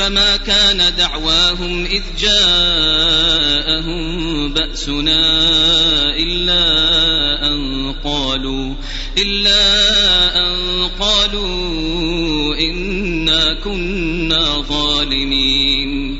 فما كان دعواهم إذ جاءهم بأسنا إلا أن قالوا إلا أن قالوا إنا كنا ظالمين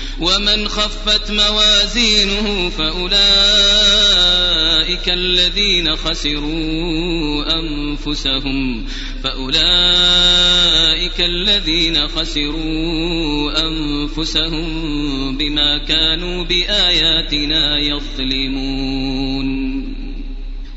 ومن خفت موازينه فأولئك الذين خسروا أنفسهم فأولئك الذين خسروا أنفسهم بما كانوا بآياتنا يظلمون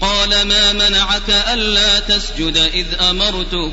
قال ما منعك ألا تسجد إذ أمرتك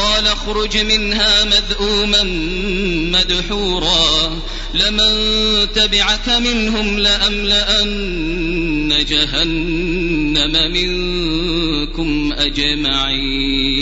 قال اخرج منها مذءوما مدحورا لمن تبعك منهم لأملأن جهنم منكم أجمعين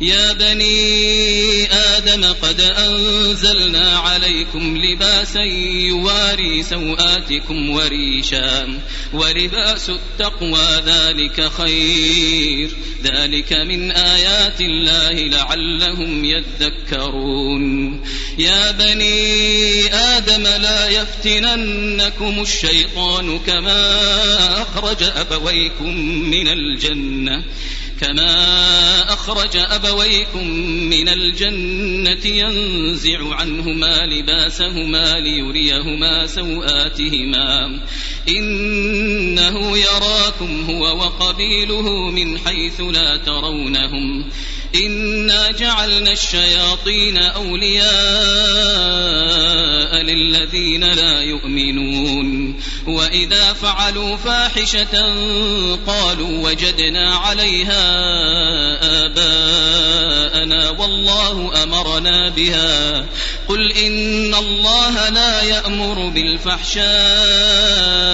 يا بني آدم قد أنزلنا عليكم لباسا يواري سوآتكم وريشا ولباس التقوى ذلك خير. ذلك من آيات الله لعلهم يذكرون. يا بني آدم لا يفتننكم الشيطان كما أخرج أبويكم من الجنة. كما أخرج أبويكم من الجنة ينزع عنهما لباسهما ليريهما سوآتهما إنه يراكم هو وقبيله من حيث لا ترونهم. إنا جعلنا الشياطين أولياء للذين لا يؤمنون. وإذا فعلوا فاحشة قالوا وجدنا عليها آباءنا والله أمرنا بها. قل إن الله لا يأمر بالفحشاء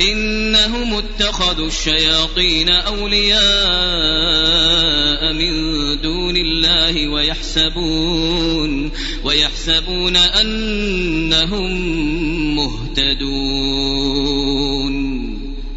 إنهم اتخذوا الشياطين أولياء من دون الله ويحسبون ويحسبون أنهم مهتدون.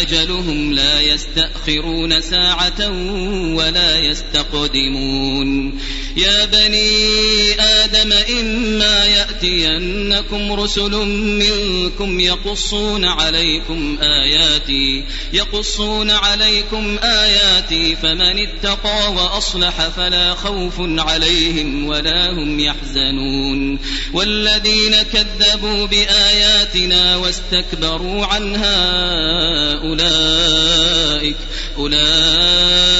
أجلهم لا يستأخرون ساعة ولا يستقدمون يا بني آدم إما يأتينكم رسل منكم يقصون عليكم آياتي يقصون عليكم آياتي فمن اتقى وأصلح فلا خوف عليهم ولا هم يحزنون. والذين كذبوا بآياتنا واستكبروا عنها أولئك أولئك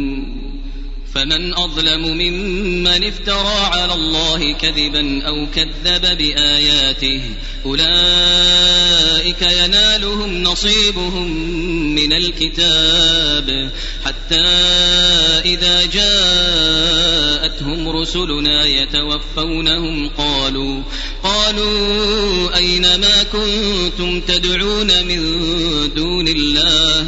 فمن أظلم ممن افترى على الله كذبا أو كذب بآياته أولئك ينالهم نصيبهم من الكتاب حتى إذا جاءتهم رسلنا يتوفونهم قالوا قالوا أين ما كنتم تدعون من دون الله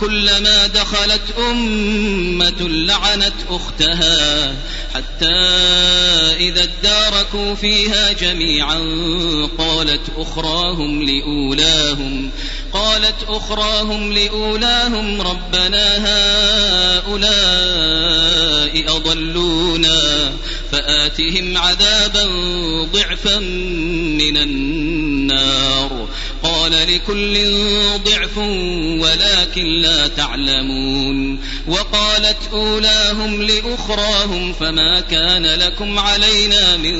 كلما دخلت أمة لعنت أختها حتى إذا اداركوا فيها جميعا قالت أخراهم لأولاهم قالت أخراهم لأولاهم ربنا هؤلاء أضلونا. فآتهم عذابا ضعفا من النار. قال لكل ضعف ولكن لا تعلمون. وقالت أولاهم لأخراهم فما كان لكم علينا من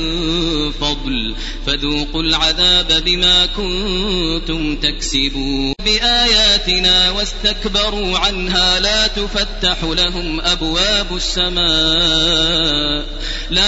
فضل. فذوقوا العذاب بما كنتم تكسبون. بآياتنا واستكبروا عنها لا تفتح لهم أبواب السماء. لا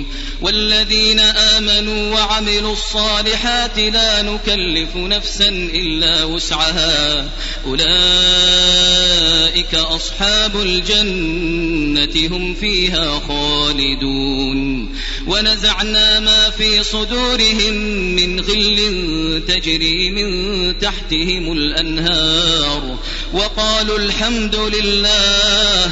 والذين آمنوا وعملوا الصالحات لا نكلف نفسا إلا وسعها. أولئك أصحاب الجنة هم فيها خالدون. ونزعنا ما في صدورهم من غل تجري من تحتهم الأنهار. وقالوا الحمد لله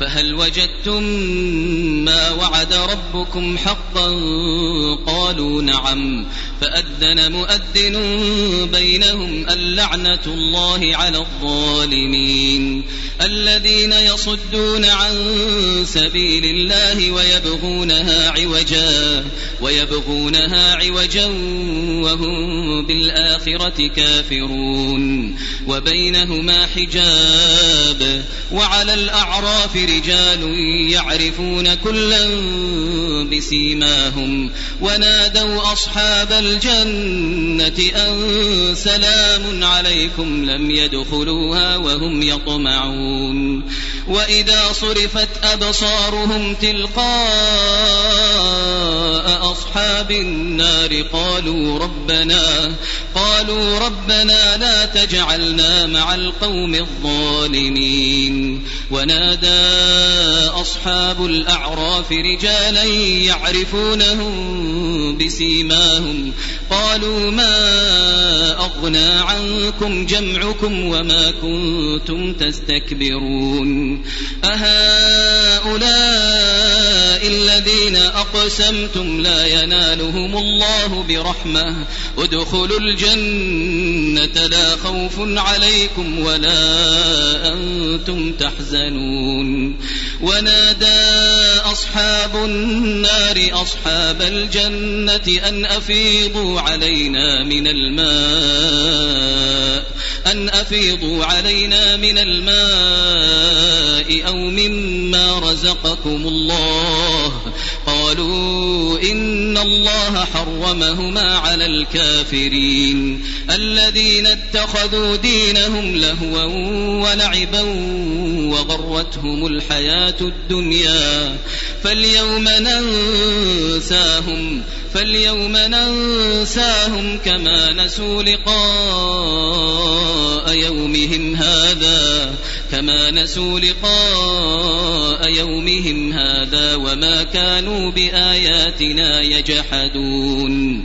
فهل وجدتم ما وعد ربكم حقا قالوا نعم فأذن مؤذن بينهم اللعنة الله على الظالمين الذين يصدون عن سبيل الله ويبغونها عوجا ويبغونها عوجا وهم بالآخرة كافرون وبينهما حجاب وعلى الأعراف رجال يعرفون كلا بسيماهم ونادوا أصحاب الجنة أن سلام عليكم لم يدخلوها وهم يطمعون وإذا صرفت أبصارهم تلقاء أصحاب النار قالوا ربنا قالوا ربنا لا تجعلنا مع القوم الظالمين ونادى أصحاب الأعراف رجالا يعرفونهم بسيماهم. قالوا ما أغنى عنكم جمعكم وما كنتم تستكبرون. أهؤلاء الذين أقسمتم لا ينالهم الله برحمة. ادخلوا الجنة لا خوف عليكم ولا أنتم تحزنون. ونادى أصحاب النار أصحاب الجنة أن أفيضوا علينا من الماء أن أفيضوا علينا من الماء أو مما رزقكم الله. قالوا إن الله حرمهما على الكافرين. الذين اتخذوا دينهم لهوا ولعبا وغرتهم الحياة الدنيا. فاليوم ننساهم فاليوم ننساهم كما نسوا لقاء يومهم هذا كما نسوا لقاء يومهم هذا وما كانوا بآياتنا يجحدون.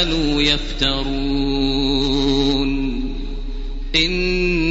يفترون. إن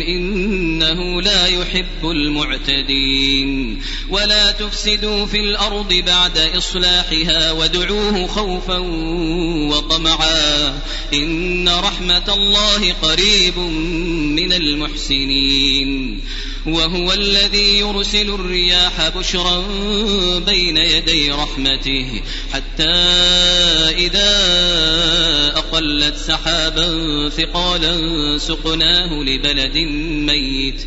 إنه لا يحب المعتدين. ولا تفسدوا في الأرض بعد إصلاحها وادعوه خوفا وطمعا. إن رحمة الله قريب من المحسنين. وهو الذي يرسل الرياح بشرا بين يدي رحمته حتى إذا أقلت سحابا ثقالا سقناه لبلد ميت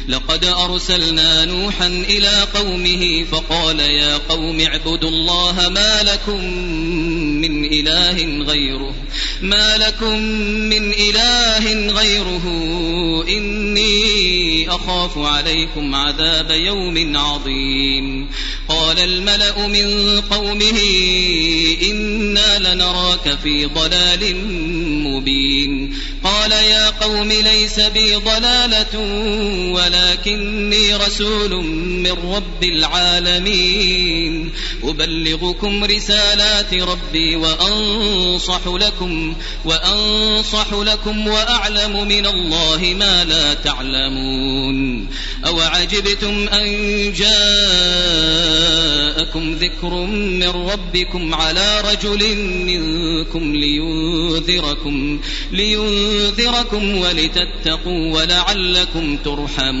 لقد أرسلنا نوحا إلى قومه فقال يا قوم اعبدوا الله ما لكم من إله غيره ما لكم من إله غيره إني أخاف عليكم عذاب يوم عظيم قال الملأ من قومه إنا لنراك في ضلال مبين قال يا قوم ليس بي ضلالة ولكني رسول من رب العالمين. أبلغكم رسالات ربي وأنصح لكم وأنصح لكم وأعلم من الله ما لا تعلمون. أوعجبتم أن جاءكم ذكر من ربكم على رجل منكم لينذركم لينذركم ولتتقوا ولعلكم ترحمون.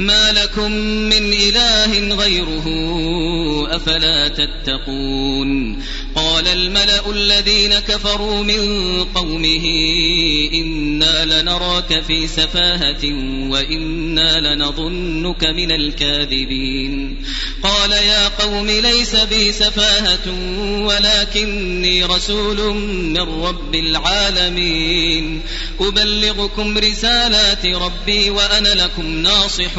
ما لكم من إله غيره أفلا تتقون قال الملأ الذين كفروا من قومه إنا لنراك في سفاهة وإنا لنظنك من الكاذبين قال يا قوم ليس بي سفاهة ولكني رسول من رب العالمين أبلغكم رسالات ربي وأنا لكم ناصح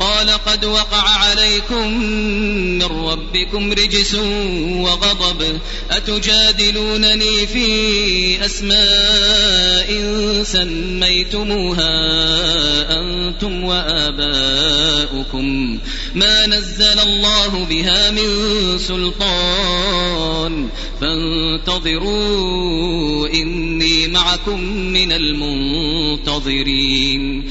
قال قد وقع عليكم من ربكم رجس وغضب. أتجادلونني في أسماء سميتموها أنتم وآباؤكم. ما نزل الله بها من سلطان. فانتظروا إني معكم من المنتظرين.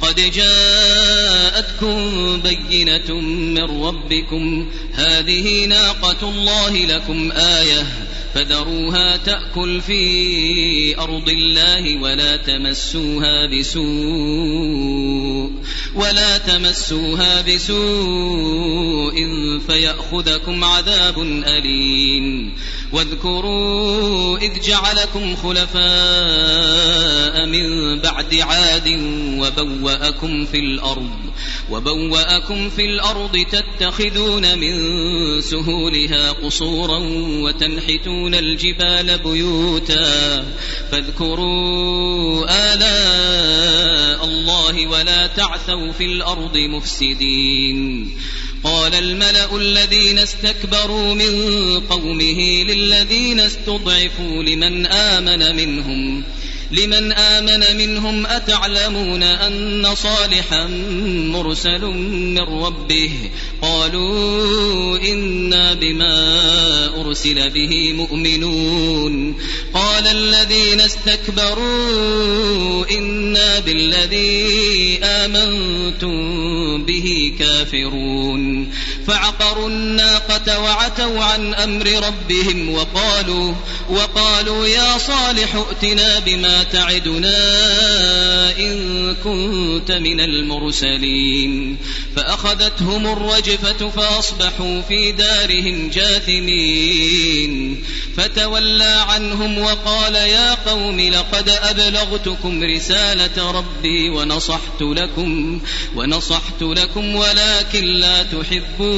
قد جاءتكم بينة من ربكم. هذه ناقة الله لكم آية. فذروها تأكل في أرض الله ولا تمسوها بسوء ولا تمسوها بسوء فيأخذكم عذاب أليم. واذكروا إذ جعلكم خلفاء من بعد عاد وبوأكم في الأرض وبوأكم في الأرض تتخذون من سهولها قصورا وتنحتون الجبال بيوتا فاذكروا آلاء الله ولا تعثوا في الأرض مفسدين. قال الملأ الذين استكبروا من قومه للذين استضعفوا لمن آمن منهم لمن آمن منهم أتعلمون أن صالحا مرسل من ربه قالوا إنا بما أرسل به مؤمنون قال الذين استكبروا إنا بالذي آمنتم به كافرون فعقروا الناقة وعتوا عن أمر ربهم وقالوا وقالوا يا صالح ائتنا بما تعدنا إن كنت من المرسلين فأخذتهم الرجفة فأصبحوا في دارهم جاثمين فتولى عنهم وقال يا قوم لقد أبلغتكم رسالة ربي ونصحت لكم ونصحت لكم ولكن لا تحبون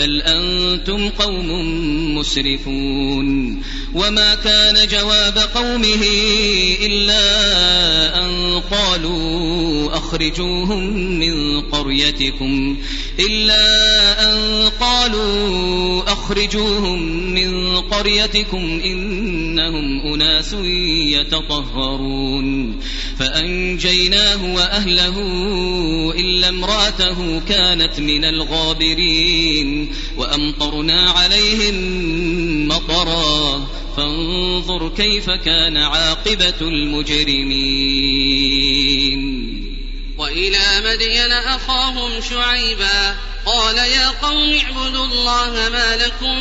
بل أنتم قوم مسرفون وما كان جواب قومه إلا أن قالوا أخرجوهم من قريتكم إلا أن قالوا أخرجوهم من قريتكم إنهم أناس يتطهرون فأنجيناه وأهله إلا امرأته كانت من الغابرين وأمطرنا عليهم مطرا فانظر كيف كان عاقبة المجرمين. وإلى مدين أخاهم شعيبا قال يا قوم اعبدوا الله ما لكم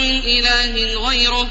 من إله غيره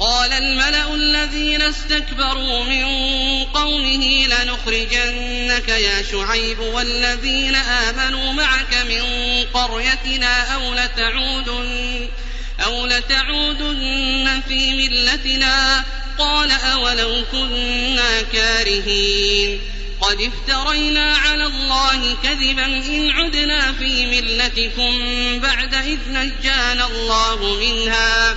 قال الملأ الذين استكبروا من قومه لنخرجنك يا شعيب والذين آمنوا معك من قريتنا أو لتعودن أو لتعودن في ملتنا قال أولو كنا كارهين. قد افترينا على الله كذبا إن عدنا في ملتكم بعد إذ نجانا الله منها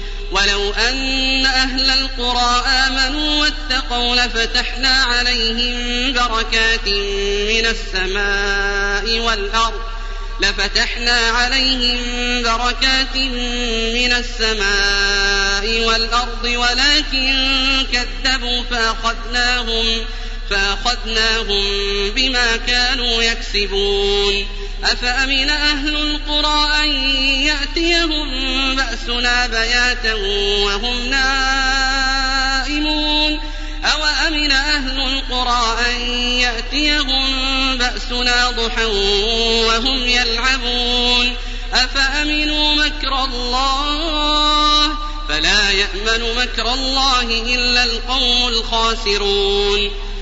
ولو أن أهل القرى آمنوا واتقوا لفتحنا عليهم بركات من السماء والأرض لفتحنا عليهم بركات من السماء والأرض ولكن كذبوا فأخذناهم فأخذناهم بما كانوا يكسبون. أفأمن أهل القرى أن يأتيهم بأسنا بياتا وهم نائمون؟ أوأمن أهل القرى أن يأتيهم بأسنا ضحى وهم يلعبون؟ أفأمنوا مكر الله؟ فلا يأمن مكر الله إلا القوم الخاسرون.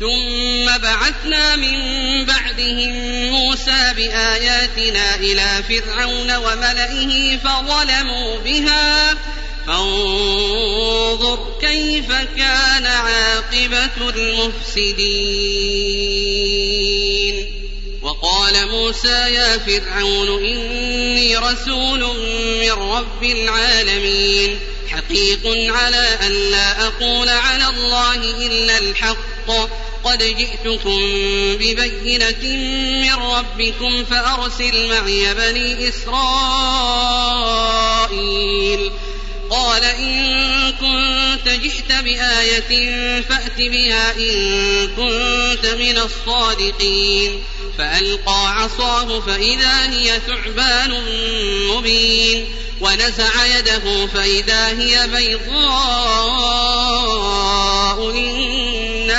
ثم بعثنا من بعدهم موسى بآياتنا إلى فرعون وملئه فظلموا بها. فانظر كيف كان عاقبة المفسدين. وقال موسى يا فرعون إني رسول من رب العالمين. حقيق على أن لا أقول على الله إلا الحق. قد جئتكم ببينة من ربكم فأرسل معي بني إسرائيل. قال إن كنت جئت بآية فأت بها إن كنت من الصادقين. فألقى عصاه فإذا هي ثعبان مبين. ونزع يده فإذا هي بيضاء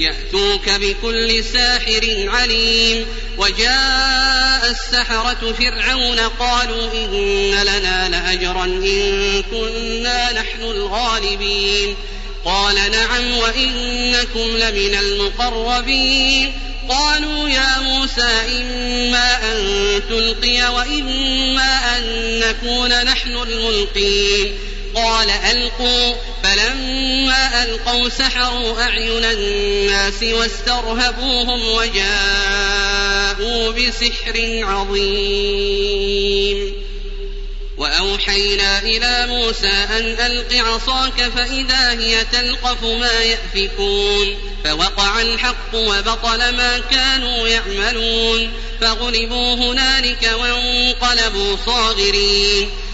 يأتوك بكل ساحر عليم وجاء السحرة فرعون قالوا إن لنا لأجرا إن كنا نحن الغالبين قال نعم وإنكم لمن المقربين قالوا يا موسى إما أن تلقي وإما أن نكون نحن الملقين قال ألقوا. فلما ألقوا سحروا أعين الناس واسترهبوهم وجاءوا بسحر عظيم. وأوحينا إلى موسى أن ألق عصاك فإذا هي تلقف ما يأفكون. فوقع الحق وبطل ما كانوا يعملون. فغلبوا هنالك وانقلبوا صاغرين.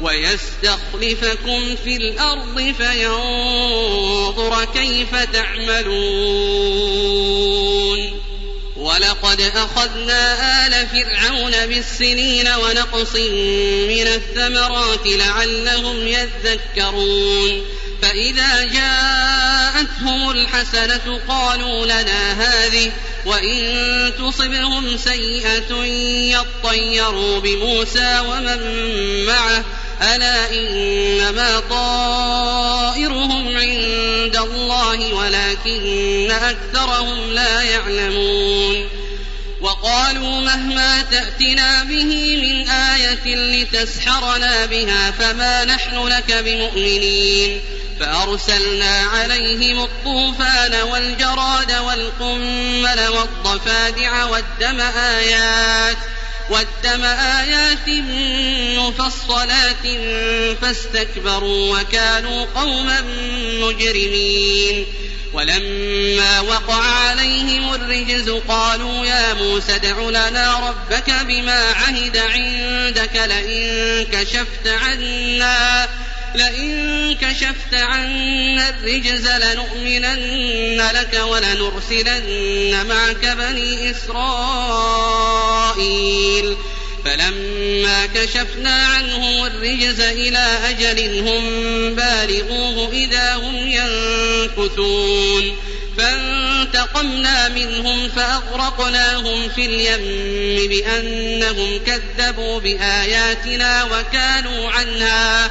ويستخلفكم في الأرض فينظر كيف تعملون. ولقد أخذنا آل فرعون بالسنين ونقص من الثمرات لعلهم يذكرون. فإذا جاءتهم الحسنة قالوا لنا هذه وإن تصبهم سيئة يطيروا بموسى ومن معه. ألا إنما طائرهم عند الله ولكن أكثرهم لا يعلمون وقالوا مهما تأتنا به من آية لتسحرنا بها فما نحن لك بمؤمنين فأرسلنا عليهم الطوفان والجراد والقمل والضفادع والدم آيات والدم آيات مفصلات فاستكبروا وكانوا قوما مجرمين. ولما وقع عليهم الرجز قالوا يا موسى ادع لنا ربك بما عهد عندك لئن كشفت عنا. لئن كشفت عنا الرجز لنؤمنن لك ولنرسلن معك بني إسرائيل. فلما كشفنا عنهم الرجز إلى أجل هم بالغوه إذا هم ينكثون. فانتقمنا منهم فأغرقناهم في اليم بأنهم كذبوا بآياتنا وكانوا عنها.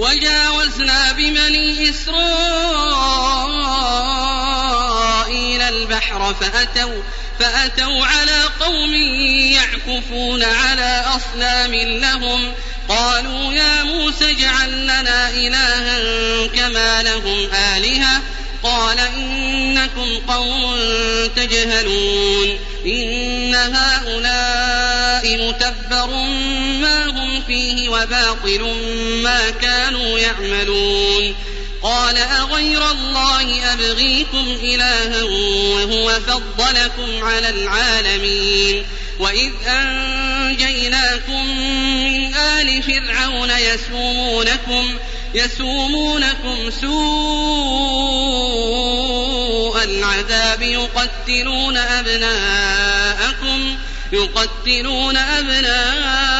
وجاوزنا ببني إسرائيل البحر فأتوا فأتوا على قوم يعكفون على أصنام لهم. قالوا يا موسى اجعل لنا إلها كما لهم آلهة. قال إنكم قوم تجهلون. إن هؤلاء فيه وباطل ما كانوا يعملون قال أغير الله أبغيكم إلها وهو فضلكم على العالمين وإذ أنجيناكم من آل فرعون يسومونكم يسومونكم سوء العذاب يقتلون أبناءكم يقتلون أبناءكم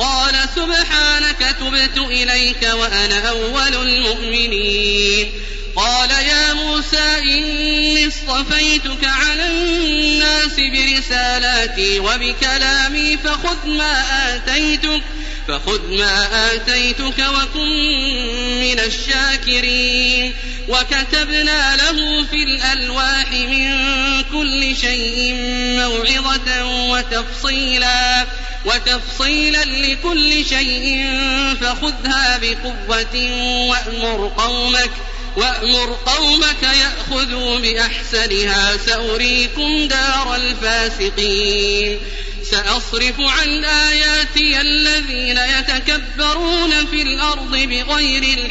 قال سبحانك تبت إليك وأنا أول المؤمنين. قال يا موسى إني اصطفيتك على الناس برسالاتي وبكلامي فخذ ما آتيتك فخذ ما آتيتك وكن من الشاكرين. وكتبنا له في الألواح من كل شيء موعظة وتفصيلا. وتفصيلا لكل شيء فخذها بقوة وأمر قومك وأمر قومك يأخذوا بأحسنها سأريكم دار الفاسقين. سأصرف عن آياتي الذين يتكبرون في الأرض بغير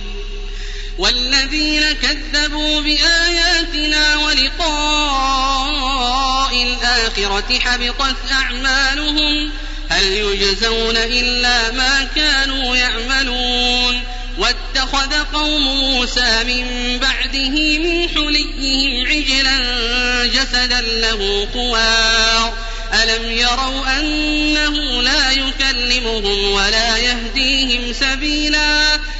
والذين كذبوا بآياتنا ولقاء الآخرة حبطت أعمالهم هل يجزون إلا ما كانوا يعملون. واتخذ قوم موسى من بعده من حليهم عجلا جسدا له خوار ألم يروا أنه لا يكلمهم ولا يهديهم سبيلا؟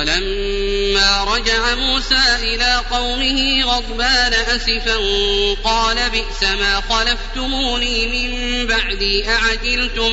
ولما رجع موسى إلى قومه غضبان أسفا قال بئس ما خلفتموني من بعدي أعجلتم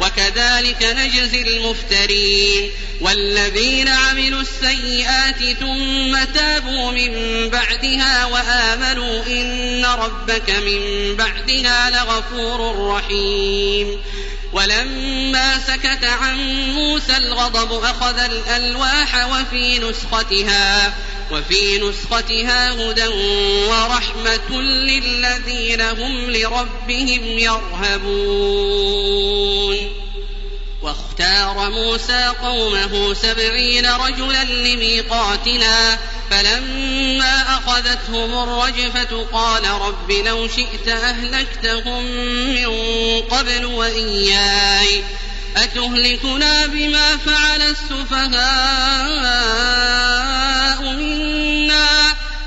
وكذلك نجزي المفترين والذين عملوا السيئات ثم تابوا من بعدها وآمنوا إن ربك من بعدها لغفور رحيم. ولما سكت عن موسى الغضب أخذ الألواح وفي نسختها وفي نسختها هدى ورحمة للذين هم لربهم يرهبون. واختار موسى قومه سبعين رجلا لميقاتنا فلما أخذتهم الرجفة قال رب لو شئت أهلكتهم من قبل وإياي أتهلكنا بما فعل السفهاء؟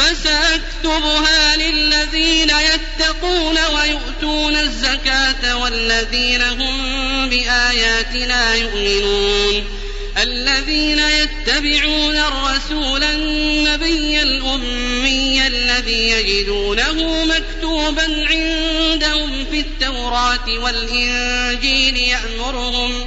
فسأكتبها للذين يتقون ويؤتون الزكاة والذين هم بآياتنا يؤمنون. الذين يتبعون الرسول النبي الأمي الذي يجدونه مكتوبا عندهم في التوراة والإنجيل يأمرهم يأمرهم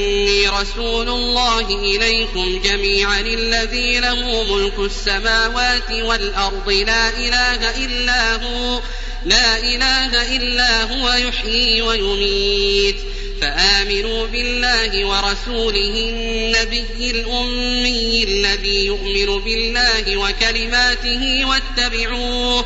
رسول الله إليكم جميعا الذي له ملك السماوات والأرض. لا إله إلا هو لا إله إلا هو يحيي ويميت. فآمنوا بالله ورسوله النبي الأمي الذي يؤمن بالله وكلماته واتبعوه.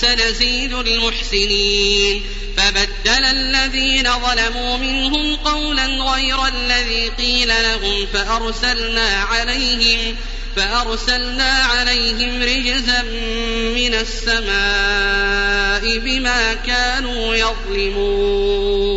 سنزيد المحسنين. فبدل الذين ظلموا منهم قولا غير الذي قيل لهم فأرسلنا عليهم فأرسلنا عليهم رجزا من السماء بما كانوا يظلمون.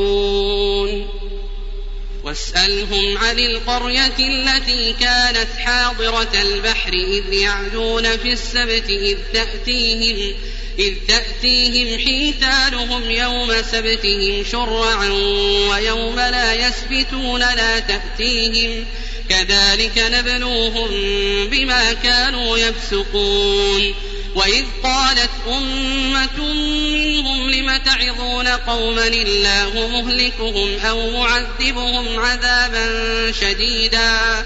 واسألهم عن القرية التي كانت حاضرة البحر إذ يعدون في السبت إذ تأتيهم إذ تأتيهم حيتانهم يوم سبتهم شرعا ويوم لا يسبتون لا تأتيهم كذلك نبلوهم بما كانوا يفسقون وإذ قالت أمة منهم لم تعظون قوما الله مهلكهم أو معذبهم عذابا شديدا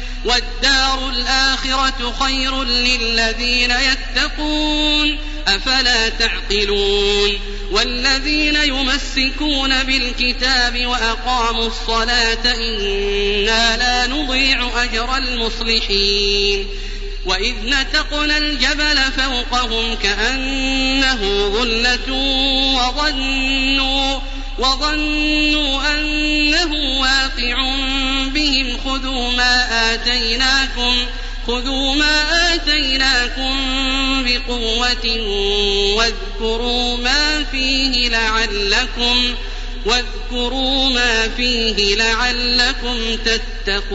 والدار الآخرة خير للذين يتقون أفلا تعقلون؟ والذين يمسكون بالكتاب وأقاموا الصلاة إنا لا نضيع أجر المصلحين. وإذ نتقنا الجبل فوقهم كأنه ظلة وظنوا وظنوا أنه واقع خذوا ما آتيناكم خذوا ما آتيناكم بقوة واذكروا ما فيه لعلكم واذكروا ما فيه لعلكم تتقون.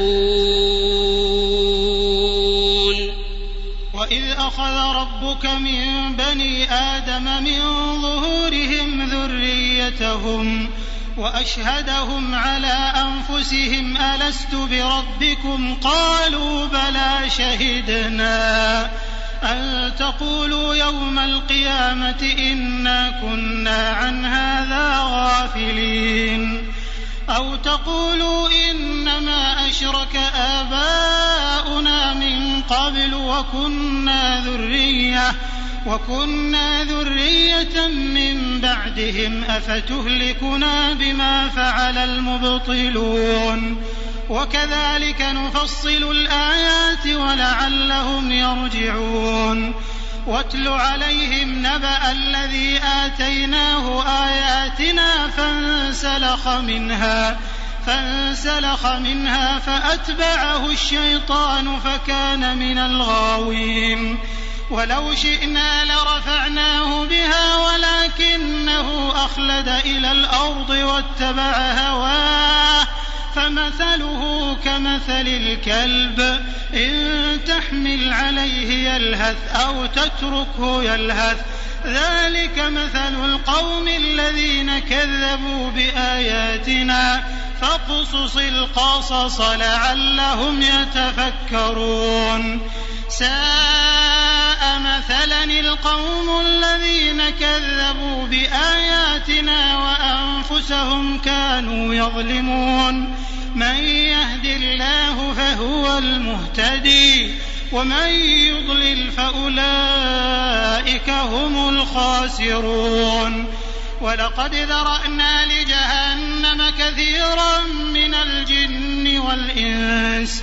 وإذ أخذ ربك من بني آدم من ظهورهم ذريتهم وأشهدهم على أنفسهم ألست بربكم؟ قالوا بلى شهدنا. أن تقولوا يوم القيامة إنا كنا عن هذا غافلين. أو تقولوا إنما أشرك آباؤنا من قبل وكنا ذرية. وكنا ذرية من بعدهم أفتهلكنا بما فعل المبطلون. وكذلك نفصل الآيات ولعلهم يرجعون. واتل عليهم نبأ الذي آتيناه آياتنا فانسلخ منها فانسلخ منها فأتبعه الشيطان فكان من الغاوين. ولو شئنا لرفعناه بها ولكنه أخلد إلى الأرض واتبع هواه فمثله كمثل الكلب إن تحمل عليه يلهث أو تتركه يلهث ذلك مثل القوم الذين كذبوا بآياتنا فاقصص القصص لعلهم يتفكرون مثلا القوم الذين كذبوا بآياتنا وأنفسهم كانوا يظلمون. من يهد الله فهو المهتدي ومن يضلل فأولئك هم الخاسرون. ولقد ذرأنا لجهنم كثيرا من الجن والإنس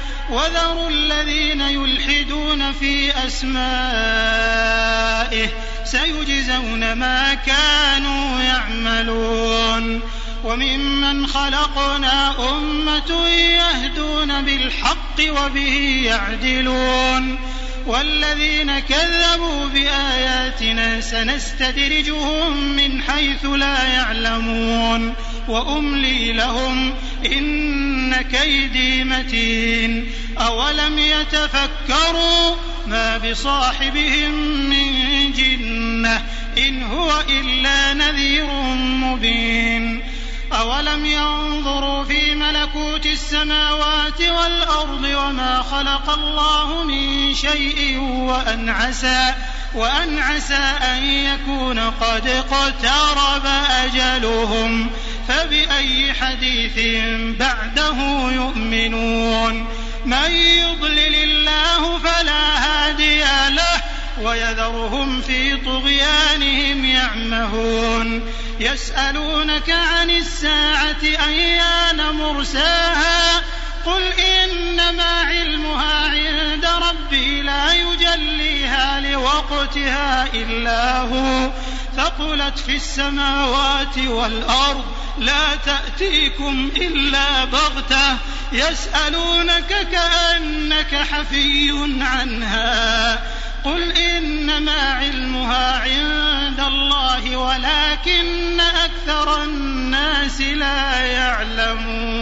وذروا الذين يلحدون في أسمائه سيجزون ما كانوا يعملون. وممن خلقنا أمة يهدون بالحق وبه يعدلون. والذين كذبوا بآياتنا سنستدرجهم من حيث لا يعلمون. وأملي لهم إن كيدي متين أولم يتفكروا ما بصاحبهم من جنة إن هو إلا نذير مبين أولم ينظروا في ملكوت السماوات والأرض وما خلق الله من شيء وأن عسى وأن عسى أن يكون قد اقترب أجلهم فبأي حديث بعده يؤمنون؟ من يضلل الله فلا هادي له ويذرهم في طغيانهم يعمهون. يسألونك عن الساعة أيان مرساها؟ قل إنما علمها عند ربي لا يجليها لوقتها إلا هو. ثقلت في السماوات والأرض لا تأتيكم إلا بغتة يسألونك كأنك حفي عنها. قل إنما علمها عند الله ولكن أكثر الناس لا يعلمون.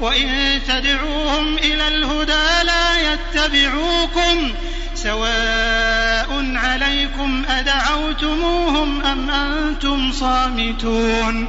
وإن تدعوهم إلى الهدى لا يتبعوكم سواء عليكم أدعوتموهم أم أنتم صامتون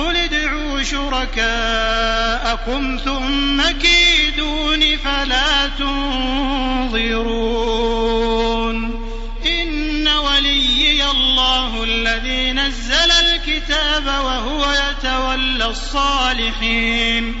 قل ادعوا شركاءكم ثم كيدون فلا تنظرون. إن وليي الله الذي نزل الكتاب وهو يتولى الصالحين.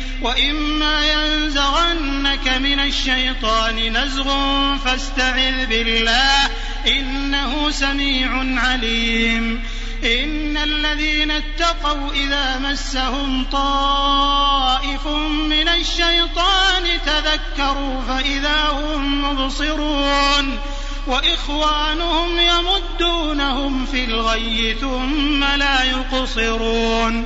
وإما ينزغنك من الشيطان نزغ فاستعذ بالله إنه سميع عليم. إن الذين اتقوا إذا مسهم طائف من الشيطان تذكروا فإذا هم مبصرون. وإخوانهم يمدونهم في الغي ثم لا يقصرون.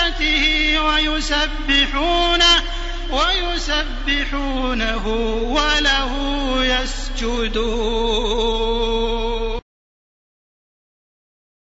بِعِبَادَتِهِ وَيُسَبِّحُونَهُ وَيُسَبِّحُونَهُ وَلَهُ يَسْجُدُونَ.